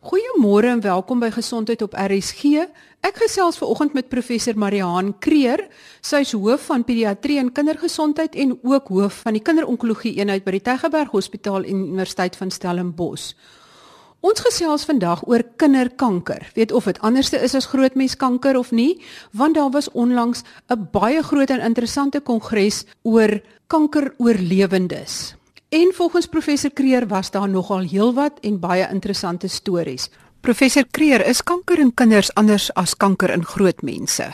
Goeiemôre en welkom by Gesondheid op RSG. Ek gesels ver oggend met professor Mariaan Kreer. Sy is hoof van pediatrie en kindergesondheid en ook hoof van die kinderonkologie eenheid by die Tygerberg Hospitaal en Universiteit van Stellenbosch. Ons gesels vandag oor kinderkanker. Weet of dit anderste is as grootmenskanker of nie, want daar was onlangs 'n baie groot en interessante kongres oor kankeroorlewendes. En volgens professor Kreer was daar nogal heelwat en baie interessante stories. Professor Kreer, is kanker in kinders anders as kanker in groot mense?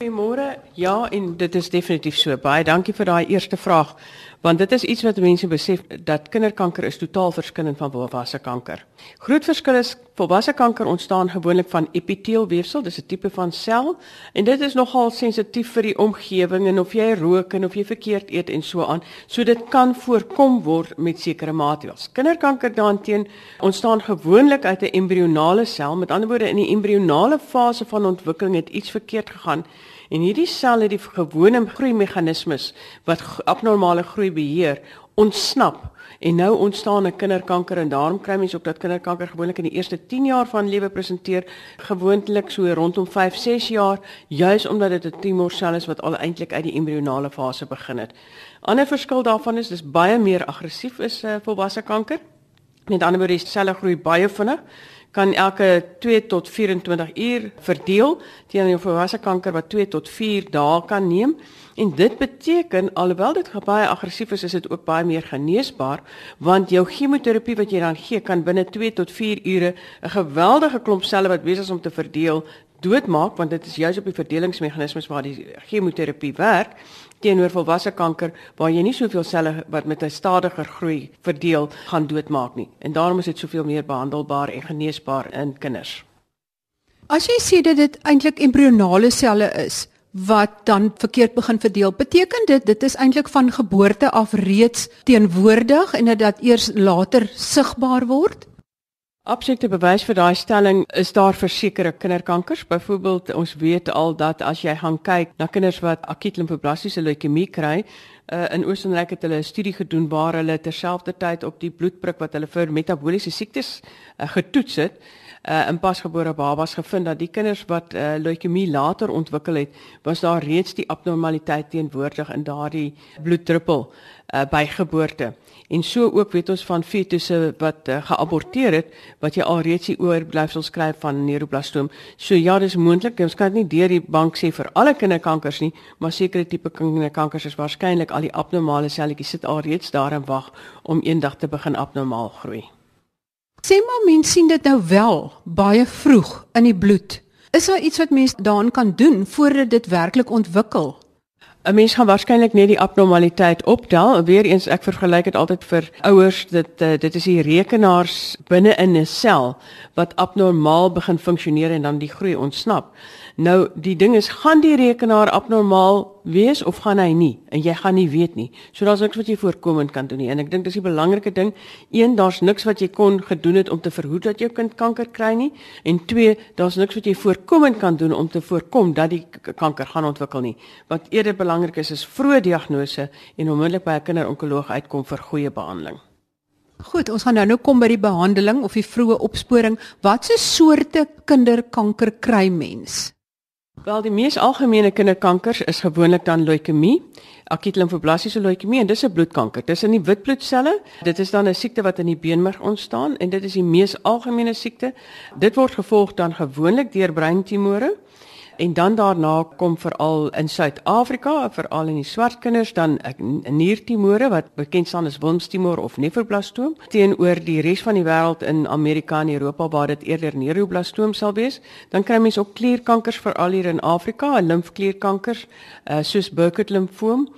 Goeiemôre. Ja, en dit is definitief so. Baie dankie vir daai eerste vraag want dit is iets wat mense besef dat kinderkanker is totaal verskillend van volwasse kanker. Groot verskil is volwasse kanker ontstaan gewoonlik van epiteelweefsel, dis 'n tipe van sel en dit is nogal sensitief vir die omgewing en of jy rook en of jy verkeerd eet en so aan. So dit kan voorkom word met sekere maatreëls. Kinderkanker daarteen ontstaan gewoonlik uit 'n embrionale sel, met ander woorde in die embrionale fase van ontwikkeling het iets verkeerd gegaan En hierdie sel het die gewone groei meganismes wat abnormale groei beheer ontsnap en nou ontstaan 'n kinderkanker en daarom kry mense ook dat kinderkanker gewoonlik in die eerste 10 jaar van lewe presenteer gewoonlik so rondom 5 6 jaar juis omdat dit 'n tumorsel is wat al eintlik uit die embrionale fase begin het. Ander verskil daarvan is dis baie meer aggressief is uh, volwasse kanker. Met ander woorde die selle groei baie vinnig kan elke 2 tot 24 uur verdeel teenoor 'n volwasse kanker wat 2 tot 4 dae kan neem. En dit beteken alhoewel dit baie aggressief is, is dit ook baie meer geneesbaar want jou chemoterapie wat jy dan gee kan binne 2 tot 4 ure 'n geweldige klomp selle wat besig is om te verdeel doodmaak want dit is juis op die verdelingsmeganismes waar die chemoterapie werk teenoor volwasse kanker waar jy nie soveel selle wat met 'n stadiger groei verdeel gaan doodmaak nie. En daarom is dit soveel meer behandelbaar en geneesbaar in kinders. As jy sê dat dit eintlik embrionale selle is wat dan verkeerd begin verdeel, beteken dit dit is eintlik van geboorte af reeds teenwoordig en dat dit eers later sigbaar word? Absolute bewys vir daai stelling is daar vir sekere kinderkankers. Byvoorbeeld, ons weet al dat as jy gaan kyk na kinders wat akuut limfoblastiese leukemie kry, uh, in Oostenryk het hulle 'n studie gedoen waar hulle terselfdertyd op die bloedprik wat hulle vir metabooliese siektes uh, getoets het, uh, in pasgebore babas gevind dat die kinders wat uh, leukemie later ontwikkel het, was daar reeds die abnormaliteit teenwoordig in daardie bloeddruppel uh, by geboorte. En so ook weet ons van fetusse wat uh, geaborteer het wat jy alreeds die oorblyfsels skryf van neuroblastoom. So ja, dis moontlik. Ons kan dit nie deur die bank sê vir alle kinderkankers nie, maar sekere tipe kinderkankers is waarskynlik al die abnormale selletjies sit alreeds daar en wag om eendag te begin abnormaal groei. Sê maar mense sien dit nou wel baie vroeg in die bloed. Is daar iets wat mense daaraan kan doen voordat dit werklik ontwikkel? 'n Mens gaan waarskynlik net die abnormaliteit optel. Weereens ek vergelyk dit altyd vir ouers dat uh, dit is die rekenaars binne in 'n sel wat abnormaal begin funksioneer en dan die groei ontsnap. Nou die ding is gaan die rekenaar abnormaal wees of gaan hy nie en jy gaan nie weet nie. So daar's niks wat jy voorkomend kan doen nie. En ek dink dis die belangrike ding. Een, daar's niks wat jy kon gedoen het om te verhoed dat jou kind kanker kry nie. En twee, daar's niks wat jy voorkomend kan doen om te voorkom dat die kanker gaan ontwikkel nie. Wat eerder belangrik is is vroeë diagnose en onmiddellik by 'n kinderonkoloog uitkom vir goeie behandeling. Goed, ons gaan nou nou kom by die behandeling of die vroeë opsporing. Watse soorte kinderkanker kry mens? Wel die mees algemene kinderkankers is gewoonlik dan leukemie, akuut limfoblastiese leukemie en dis 'n bloedkanker. Dis in die wit bloedselle. Dit is dan 'n siekte wat in die beenmerg ontstaan en dit is die mees algemene siekte. Dit word gevolg dan gewoonlik deur breintumore en dan daarna kom veral in Suid-Afrika, veral in die swart kinders dan 'n niertumore wat bekend staan as Wilms-tumor of nefroblastoom teenoor die res van die wêreld in Amerika en Europa waar dit eerder neuroblastoom sal wees. Dan kry mense ook klierkankers veral hier in Afrika, limfklierkankers uh, soos Burkitt limfoom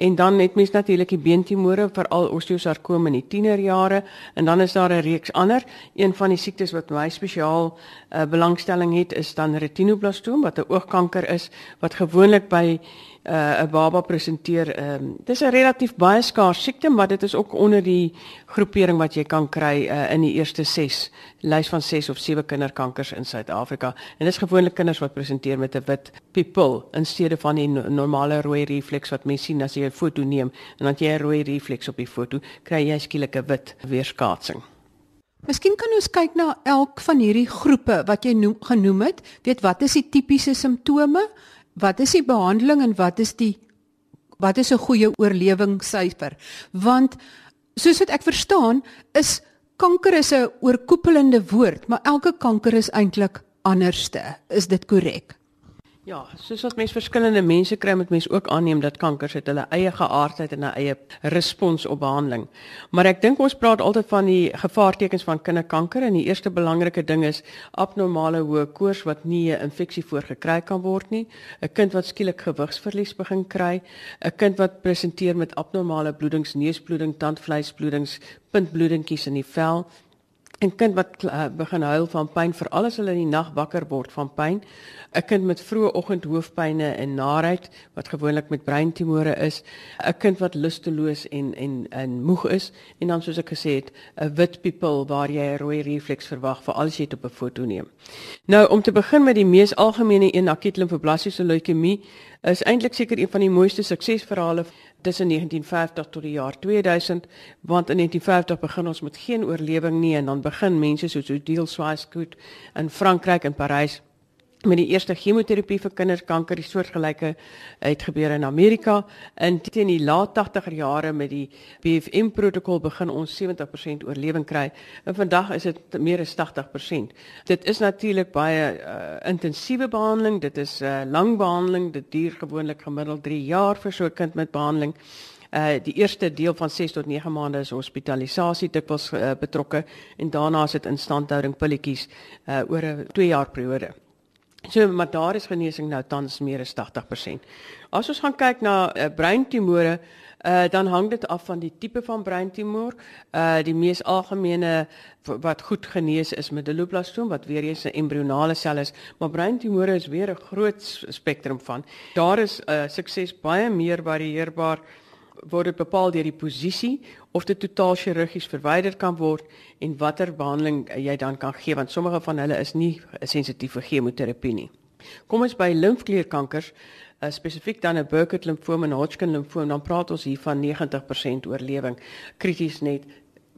en dan het mens natuurlik die beentumore veral osteosarkoom in die tienerjare. En dan is daar 'n reeks ander. Een van die siektes wat my spesiaal uh, belangstelling het is dan retinoblastoom wat 'n oogkanker is wat gewoonlik by uh, 'n baba presenteer. Ehm um, dis 'n relatief baie skaars siekte, maar dit is ook onder die groepering wat jy kan kry uh, in die eerste 6 lys van 6 of 7 kinderkankers in Suid-Afrika. En dis gewoonlik kinders wat presenteer met 'n wit pupil in steede van die normale rooi refleks wat mens sien as jy 'n foto neem en dan jy 'n rooi refleks op die foto, kry jy skielik 'n wit weerskaatsing. Miskien kan ons kyk na elk van hierdie groepe wat jy noem, genoem het. Weet wat is die tipiese simptome? Wat is die behandeling en wat is die wat is 'n goeie oorlewingssyfer? Want soos wat ek verstaan, is kanker is 'n oorkoepelende woord, maar elke kanker is eintlik anderste. Is dit korrek? Ja, soos wat mense verskillende mense kry, moet mense ook aanneem dat kankers het hulle eie geaardheid en 'n eie respons op behandeling. Maar ek dink ons praat altyd van die gevaartekens van kinderkanker en die eerste belangrike ding is abnormale hoë koors wat nie 'n infeksie voorgekry kan word nie, 'n kind wat skielik gewigsverlies begin kry, 'n kind wat presenteer met abnormale bloedings, neusbloeding, tandvleisbloedings, puntbloedingkies in die vel, 'n kind wat uh, begin huil van pyn veral as hulle in die nag wakker word van pyn 'n kind met vroeë oggend hoofpynne en naait wat gewoonlik met breintumore is. 'n kind wat lusteloos en en en moeg is. En dan soos ek gesê het 'n wit pupil waar jy 'n rooi refleks verwag vir alles jy dit op 'n foto neem. Nou om te begin met die mees algemene een akute limfoblastiese leukemie is eintlik seker een van die mooiste suksesverhale tussen 1950 tot die jaar 2000 want in 1950 begin ons met geen oorlewing nie en dan begin mense soos Odile Swaisgood in Frankryk en Parys met die eerste chemoterapie vir kinderkanker die soortgelyke het gebeur in Amerika in teen die laat 80er jare met die BFM protokol begin ons 70% oorlewing kry en vandag is dit meer as 80%. Dit is natuurlik baie uh, intensiewe behandeling, dit is 'n uh, lang behandeling, dit duur gewoonlik gemiddeld 3 jaar vir so 'n kind met behandeling. Uh die eerste deel van 6 tot 9 maande is hospitalisasie dikwels uh, betrokke en daarna is dit instandhouding pilletjies uh oor 'n 2 jaar periode. So maar daar is genesing nou tans meer as 80%. As ons gaan kyk na uh, breintumore, uh, dan hang dit af van die tipe van breintumor. Uh die mees algemene wat goed genees is medulloblastoom wat weer eens 'n embrionale sel is, maar breintumore is weer 'n groot spektrum van. Daar is uh, sukses baie meer varieerbaar word dit bepaal deur die posisie of dit totaal chirurgies verwyder kan word en watter behandeling jy dan kan gee want sommige van hulle is nie sensitief vir chemoterapie nie. Kom ons by limfklierkankers, uh, spesifiek dan 'n Burkitt limfoom en Hodgkin limfoom, dan praat ons hier van 90% oorlewing. Krities net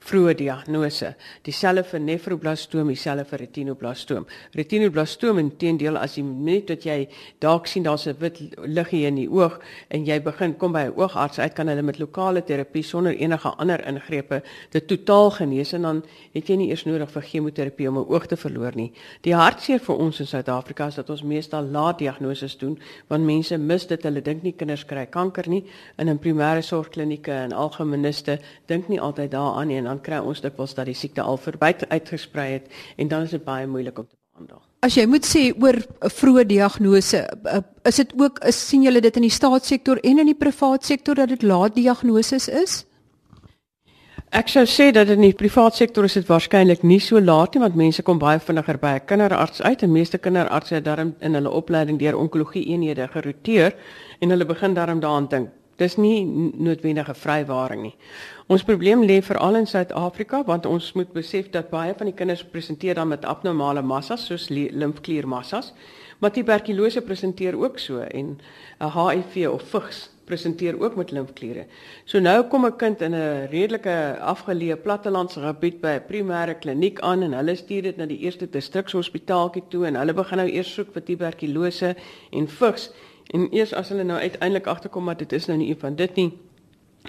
vroeë diagnose. Dieselfde vir nefroblastoom, dieselfde vir retinoblastoom. Retinoblastoom inteendeel as jy net dat jy dalk sien daar's 'n wit liggie in die oog en jy begin kom by 'n oogarts uit kan hulle met lokale terapie sonder enige ander ingrepe dit totaal genees en dan het jy nie eers nodig vir chemoterapie om 'n oog te verloor nie. Die hartseer vir ons in Suid-Afrika is dat ons meestal laat diagnoses doen want mense mis dit hulle dink nie kinders kry kanker nie in 'n primêre sorgklinieke en algemeniste dink nie altyd daaraan nie en dan kry ons dikwels dat die siekte al verby uitgesprei het en dan is dit baie moeilik om te behandel. As jy moet sê oor 'n vroeë diagnose, eh, is dit ook is sien julle dit in die staatssektor en in die privaat sektor dat dit laat diagnoses is? Ek sou sê dat in die privaat sektor is dit waarskynlik nie so laat nie want mense kom baie vinniger by 'n kinderarts uit en meeste kinderartse het daarin in hulle opleiding deur onkologie eenhede geroteer en hulle begin daarom daaraan dink. Dis nie noodwendige vrywaring nie. Ons probleem lê veral in Suid-Afrika want ons moet besef dat baie van die kinders presenteer dan met abnormale massas soos limfkliermassas, maar tuberkulose presenteer ook so en HIV of vigs presenteer ook met limfkliere. So nou kom 'n kind in 'n redelike afgeleë plattelandse gebied by 'n primêre kliniek aan en hulle stuur dit na die eerste distrikshospitaaltjie toe en hulle begin nou eers soek vir tuberkulose en vigs en eers as hulle nou uiteindelik agterkom dat dit is nou nie een van dit nie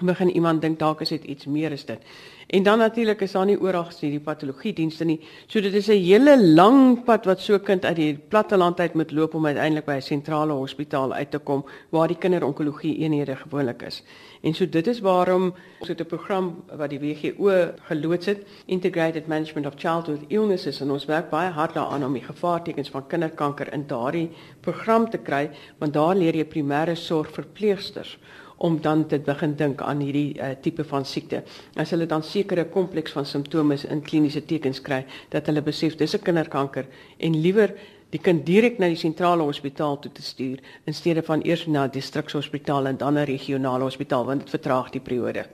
begin iemand dink dalk is dit iets meer as dit. En dan natuurlik is daar nie oral gesien die patologie dienste nie. So dit is 'n hele lang pad wat so 'n kind uit die platte land uit moet loop om uiteindelik by 'n sentrale hospitaal uit te kom waar die kinderonkologie eenhede gewoonlik is. En so dit is waarom ons het 'n program wat die WGO geloods het, Integrated Management of Childhood Illnesses en ons werk baie hard daaraan om die gevaartekens van kinderkanker in daardie program te kry, want daar leer jy primêre sorg verpleegsters om dan te begin dink aan hierdie uh, tipe van siekte. As hulle dan sekere kompleks van simptome in kliniese tekens kry, dat hulle besef dis 'n kinderkanker en liewer die kind direk na die sentrale hospitaal toe te stuur in steede van eers na die distrikshospitaal en dan 'n regionale hospitaal want dit vertraag die periode.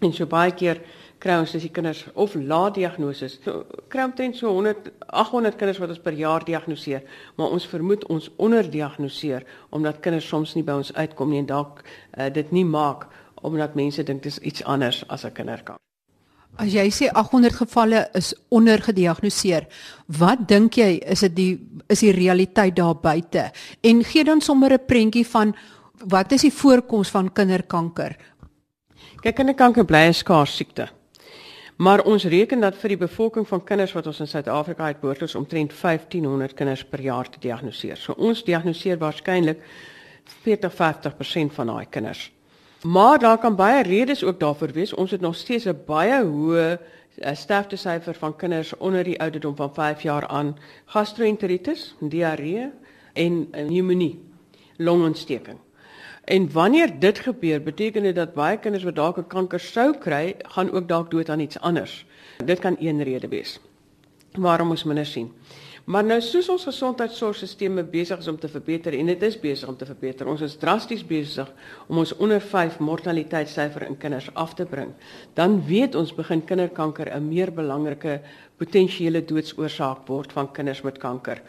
En so baie keer kry ons as die kinders of laat diagnoses. So, kry omtrent so 100 800 kinders wat ons per jaar diagnoseer, maar ons vermoed ons onderdiagnoseer omdat kinders soms nie by ons uitkom nie en dalk uh, dit nie maak omdat mense dink dit is iets anders as 'n kinderkanker. As jy sê 800 gevalle is ondergediagnoseer, wat dink jy is dit die is die realiteit daar buite? En gee dan sommer 'n prentjie van wat is die voorkoms van kinderkanker? Kyk, kinderkanker bly 'n skaars siekte. Maar ons reken dat vir die bevolking van kinders wat ons in Suid-Afrika het, behoort ons omtrent 1500 kinders per jaar te diagnoseer. So ons diagnoseer waarskynlik 40-50% van daai kinders. Maar daar kan baie redes ook daarvoor wees. Ons het nog steeds 'n baie hoë eh, sterftesyfer van kinders onder die ouderdom van 5 jaar aan gastroenteritis, diarree en pneumonie, longontsteking. En wanneer dit gebeur, beteken dit dat baie kinders wat dalk 'n kanker sou kry, gaan ook dalk dood aan iets anders. Dit kan een rede wees. Waarom ons minder sien? Maar nou soos ons gesondheidsorgstelsels besig is om te verbeter en dit is besig om te verbeter. Ons is drasties besig om ons onder 5 mortaliteitssyfer in kinders af te bring. Dan weet ons begin kinderkanker 'n meer belangrike potensiële doodsoorsaak word van kinders met kanker.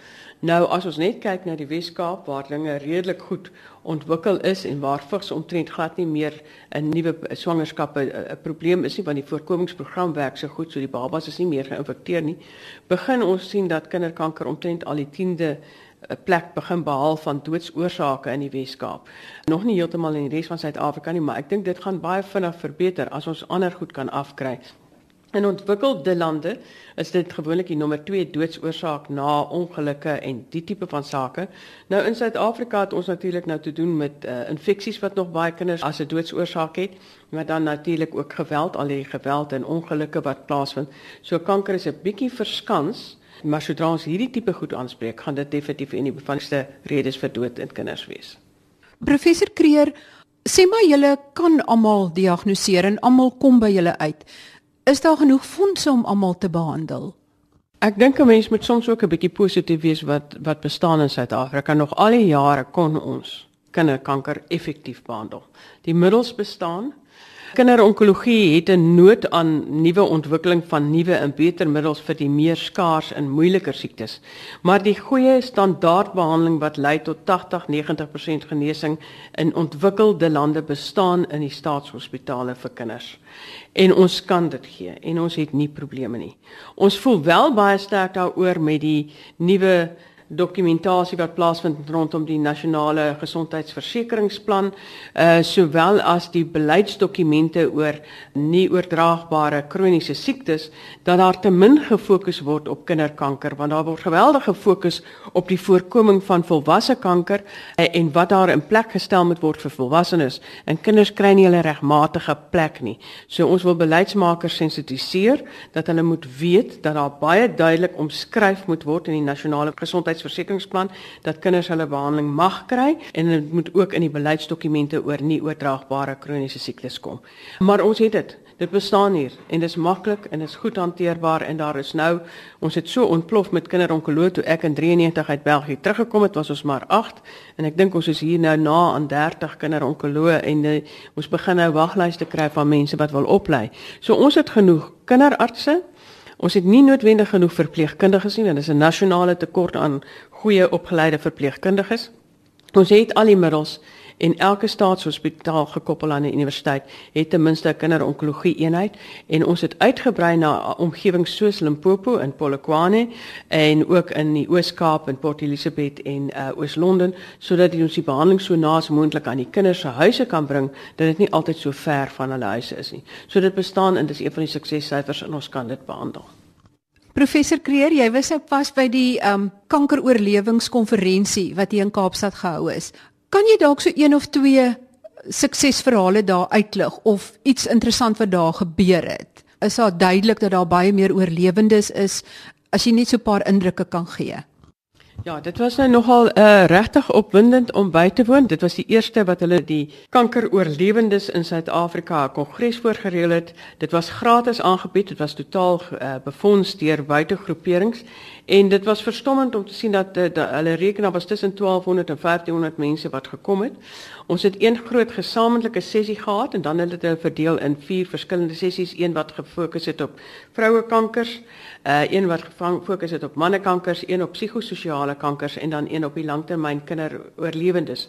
Nou as ons net kyk na die Wes-Kaap waar dinge redelik goed ontwikkel is en waar vigs omtrent glad nie meer 'n nuwe swangerskappe 'n probleem is nie want die voorkomingsprogram werk so goed so die babas is nie meer geïnfekteer nie, begin ons sien dat kinderkanker omtrent al die 10de 'n plek begin behaal van doodsoorsake in die Wes-Kaap. Nog nie heeltemal in die res van Suid-Afrika nie, maar ek dink dit gaan baie vinnig verbeter as ons ander goed kan afkry. In ontwikkelde lande is dit gewoonlik die nommer 2 doodsoorsaak na ongelukke en die tipe van sake. Nou in Suid-Afrika het ons natuurlik nou te doen met uh, infeksies wat nog baie kinders as 'n doodsoorsaak het, maar dan natuurlik ook geweld, al die geweld en ongelukke wat plaasvind. So kanker is 'n bietjie verskans, maar sodra ons hierdie tipe goed aanspreek, gaan dit definitief een van die belangrikste redes vir dood in kinders wees. Professor Kreer, sê maar julle kan almal diagnoseer en almal kom by julle uit. Is daar genoeg fondse om almal te behandel? Ek dink 'n mens moet soms ook 'n bietjie positief wees wat wat bestaan in Suid-Afrika. Nog al die jare kon ons kinderkanker effektief behandel. Die middels bestaan, Kinderonkologie het 'n nood aan nuwe ontwikkeling van nuwe en beter middels vir die meer skaars en moeiliker siektes. Maar die goeie standaardbehandeling wat lei tot 80-90% genesing in ontwikkelde lande bestaan in die staatshospitale vir kinders. En ons kan dit gee en ons het nie probleme nie. Ons voel wel baie sterk daaroor met die nuwe dokumentasie wat plaasvind rondom die nasionale gesondheidsversekeringsplan uh sowel as die beleidsdokumente oor nie oordraagbare kroniese siektes dat daar te min gefokus word op kinderkanker want daar word geweldig gefokus op die voorkoming van volwasse kanker uh, en wat daar in plek gestel moet word vir volwassenes. En kinders kry nie hulle regmatige plek nie. So ons wil beleidsmakers sensitiseer dat hulle moet weet dat daar baie duidelik omskryf moet word in die nasionale gesondheids gesondheidsversekeringsplan dat kinders hulle behandeling mag kry en dit moet ook in die beleidsdokumente oor nie oordraagbare kroniese siektes kom. Maar ons het dit. Dit bestaan hier en dit is maklik en dit is goed hanteerbaar en daar is nou ons het so ontplof met kinderonkoloog toe ek in 93 uit België teruggekom het was ons maar 8 en ek dink ons is hier nou na aan 30 kinderonkoloë en uh, ons begin nou waglyste kry van mense wat wil oplei. So ons het genoeg kinderartse Ons het nie noodwendig genoeg verpleegkundiges nie, en dit is 'n nasionale tekort aan goeie opgeleide verpleegkundiges. Ons het al die middels en elke staatshospitaal gekoppel aan 'n universiteit het ten minste 'n kinderonkologie eenheid en ons het uitgebrei na omgewings soos Limpopo en Polokwane en ook in die Oos-Kaap en Port Elizabeth en uh, Oos-London sodat ons die behandeling so naas moontlik aan die kinders se huise kan bring dat dit nie altyd so ver van hulle huise is nie. So dit bestaan en dis een van die suksessyfers en ons kan dit behandel. Professor Kreer, jy was op pas by die um kankeroorlewingskonferensie wat hier in Kaapstad gehou is. Kan jy dalk so een of twee suksesverhale daar uitlig of iets interessant wat daar gebeur het? Is daar duidelik dat daar baie meer oorlewendes is as jy net so 'n paar indrukke kan gee? Ja, dit was nou nogal uh, regtig opwindend om by te woon. Dit was die eerste wat hulle die kankeroorlewendes in Suid-Afrika 'n kongres voorgereël het. Dit was gratis aangebied. Dit was totaal uh, befonds deur buitegroeperings en dit was verstommend om te sien dat, uh, dat hulle rekenaar was tussen 1200 en 1500 mense wat gekom het. Ons het een groot gesamentlike sessie gehad en dan het hulle verdeel in vier verskillende sessies, een wat gefokus het op vroue kankers, uh, een wat gefokus het op manne kankers, een op psigososiale kankers en dan een op die langtermyn kinderoorlewendes.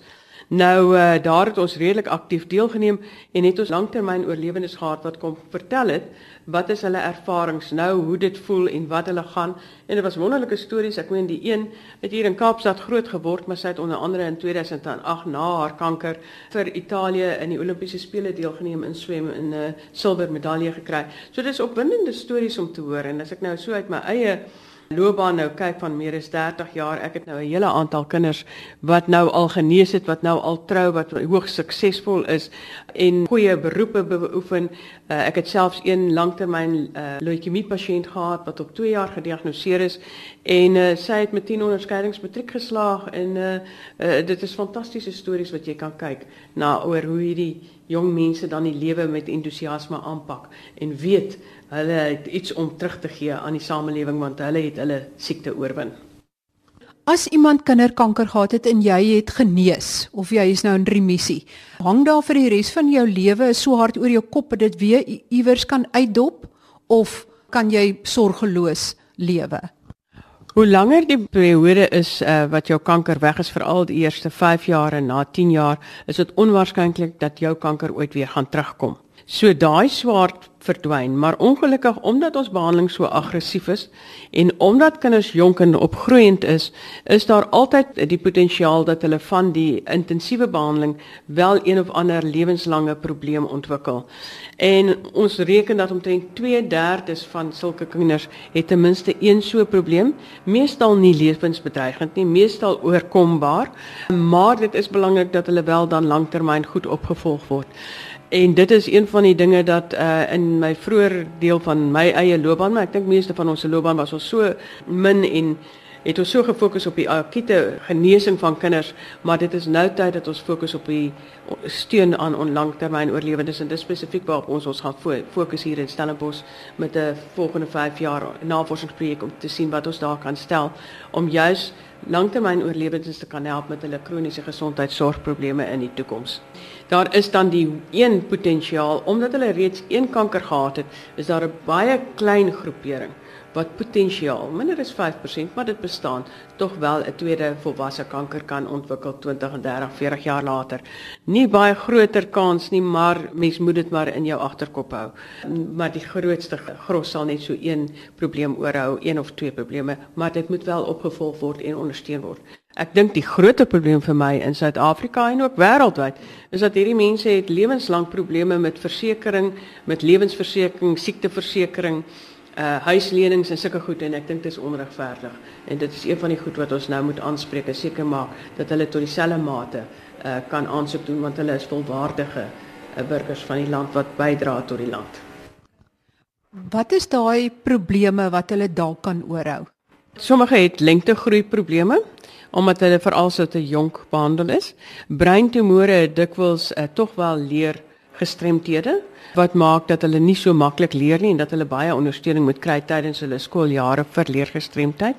Nou uh, daar het ons redelik aktief deelgeneem en het ons langtermyn oorlewendes gehad wat kom vertel het wat is hulle ervarings nou, hoe dit voel en wat hulle gaan. En dit was wonderlike stories. Ek meen die een het hier in Kaapstad groot geword, maar sy het onder andere in 2008 na haar kanker vir Italië in die Olimpiese spele deelgeneem in swem en 'n uh, silwer medalje gekry. So dis opwindende stories om te hoor en as ek nou so uit my eie loopbaan nou kyk van meer as 30 jaar. Ek het nou 'n hele aantal kinders wat nou al genees het, wat nou al trou, wat hoogs suksesvol is en goeie beroepe beoefen. Uh, ek het selfs een langtermyn uh, leukemie pasiënt gehad wat op 2 jaar gediagnoseer is en uh, sy het met 10 onderskeidings matriek geslaag en uh, uh, dit is fantastiese stories wat jy kan kyk na oor hoe hierdie jong mense dan die lewe met entoesiasme aanpak en weet hulle het iets om terug te gee aan die samelewing want hulle het hulle siekte oorwin. As iemand kinderkanker gehad het en jy het genees of jy is nou in remissie, hang daar vir die res van jou lewe so hard oor jou kop dat dit weer iewers kan uitdop of kan jy sorgeloos lewe? Hoe langer die periode is uh, wat jou kanker weg is, veral die eerste 5 jaar en na 10 jaar, is dit onwaarskynlik dat jou kanker ooit weer gaan terugkom. So daai swaard verdwyn, maar ongelukkig omdat ons behandeling so aggressief is en omdat kinders jonk en opgroeiend is, is daar altyd die potensiaal dat hulle van die intensiewe behandeling wel een of ander lewenslange probleem ontwikkel. En ons reken dat omtrent 2/3 van sulke kinders het ten minste een so probleem, meestal nie lewensbedreigend nie, meestal oorkombaar, maar dit is belangrik dat hulle wel dan lanktermyn goed opgevolg word. En dit is een van die dinge dat uh in my vroeë deel van my eie loopbaan, maar ek dink meeste van ons loopbaan was ons so min en het ons so gefokus op die akute genesing van kinders, maar dit is nou tyd dat ons fokus op die steun aan onlangtermyn oorlewendes en dis spesifiek waarop ons ons gaan fokus hier in Stellenbosch met 'n volgende 5 jaar navorsingsprojek om te sien wat ons daar kan stel om juis langtermyn oorlewendes te kan help met hulle kroniese gesondheidsorgprobleme in die toekoms. Daar is dan die een potensiaal omdat hulle reeds een kanker gehad het, is daar 'n baie klein groepering wat potensiaal minder as 5%, maar dit bestaan tog wel 'n tweede volwasse kanker kan ontwikkel 20 en 30, 40 jaar later. Nie baie groter kans nie, maar mens moet dit maar in jou agterkop hou. Maar die grootste gros sal net so een probleem oorhou, een of twee probleme, maar dit moet wel opgevolg word en ondersteun word. Ek dink die grootste probleem vir my in Suid-Afrika en ook wêreldwyd is dat hierdie mense het lewenslank probleme met versekerings, met lewensversekering, siekteversekering uh huislenings en sulke goed en ek dink dit is onregverdig en dit is een van die goed wat ons nou moet aanspreek en seker maak dat hulle tot dieselfde mate uh kan aansoek doen want hulle is volwaardige uh, burgers van die land wat bydra tot die land. Wat is daai probleme wat hulle dalk kan oorhou? Sommige het lengtegroei probleme omdat hulle veral so te jonk behandel is. Breintumore het dikwels uh, tog wel leer gestremthede wat maak dat hulle nie so maklik leer nie en dat hulle baie ondersteuning moet kry tydens hulle skooljare vir leergestremdheid.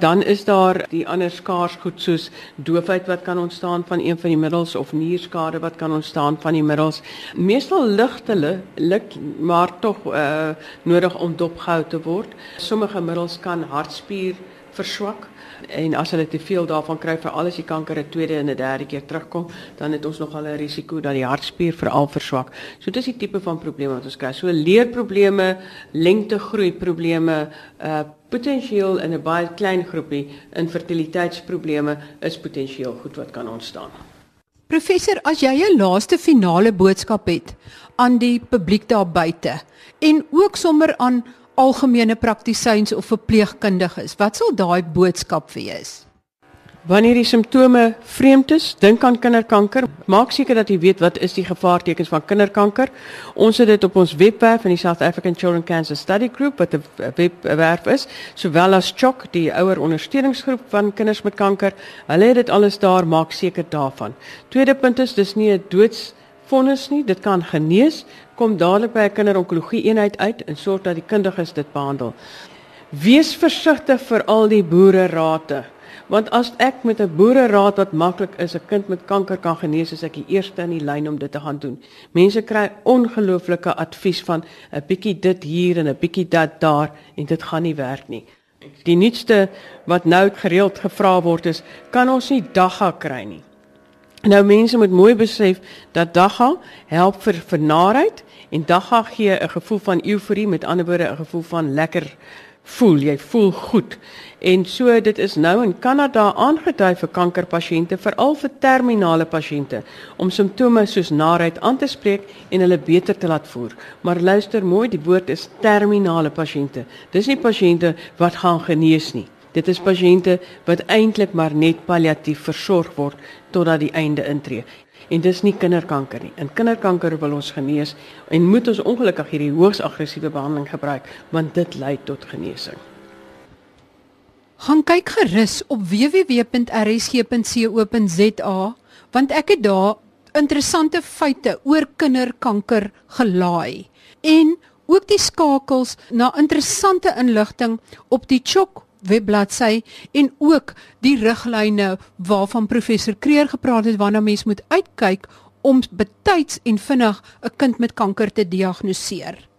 Dan is daar die ander skaars goed soos doofheid wat kan ontstaan van een van die middels of nierskade wat kan ontstaan van die middels. Meestal lig hulle lik maar tog uh, nodig om dopgehou te word. Sommige middels kan hartspier verswak en as hulle te veel daarvan kry vir al die kanker 'n tweede en 'n derde keer terugkom, dan het ons nog al 'n risiko dat die hartspier veral verswak. So dis die tipe van probleme wat ons kry. So leerprobleme, lengtegroei probleme, uh potensieel in 'n baie klein groepie infertiliteitsprobleme is potensieel goed wat kan ontstaan. Professor, as jy 'n laaste finale boodskap het aan die publiek daar buite en ook sommer aan algemene praktisyns of verpleegkundiges, wat sal daai boodskap wees? Wanneer die simptome vreemd is, dink aan kinderkanker. Maak seker dat jy weet wat is die gevaartekens van kinderkanker. Ons het dit op ons webwerf in die South African Children Cancer Study Group wat 'n webwerf is, sowel as CHOC, die ouer ondersteuningsgroep van kinders met kanker. Hulle het dit alles daar, maak seker daarvan. Tweede punt is dis nie 'n doods vonnis nie, dit kan genees. Kom dadelik by 'n kinderonkologie eenheid uit en sorg dat die kundiges dit behandel. Wees versigtig vir al die boererate. Want as ek met 'n boereraad wat maklik is, 'n kind met kanker kan genees, is ek die eerste in die lyn om dit te gaan doen. Mense kry ongelooflike advies van 'n bietjie dit hier en 'n bietjie dat daar en dit gaan nie werk nie. Die nuutste wat nou gereeld gevra word is, kan ons nie dagga kry nie. Nou mense moet mooi besef dat dagga help vir vernaarheid en dagga gee 'n gevoel van euforie, met ander woorde 'n gevoel van lekker voel, jy voel goed. En so dit is nou in Kanada aangedui vir kankerpasiënte, veral vir terminale pasiënte, om simptome soos naarheid aan te spreek en hulle beter te laat voer. Maar luister mooi, die woord is terminale pasiënte. Dis nie pasiënte wat gaan genees nie. Dit is pasiënte wat eintlik maar net palliatief versorg word totdat die einde intree. En dis nie kinderkanker nie. In kinderkanker wil ons genees en moet ons ongelukkig hierdie hoogs aggressiewe behandeling gebruik want dit lei tot genesing. Gaan kyk gerus op www.rsg.co.za want ek het daar interessante feite oor kinderkanker gelaai en ook die skakels na interessante inligting op die Chok webbladsy en ook die riglyne waarvan professor Kreer gepraat het waarna mens moet uitkyk om betyds en vinnig 'n kind met kanker te diagnoseer.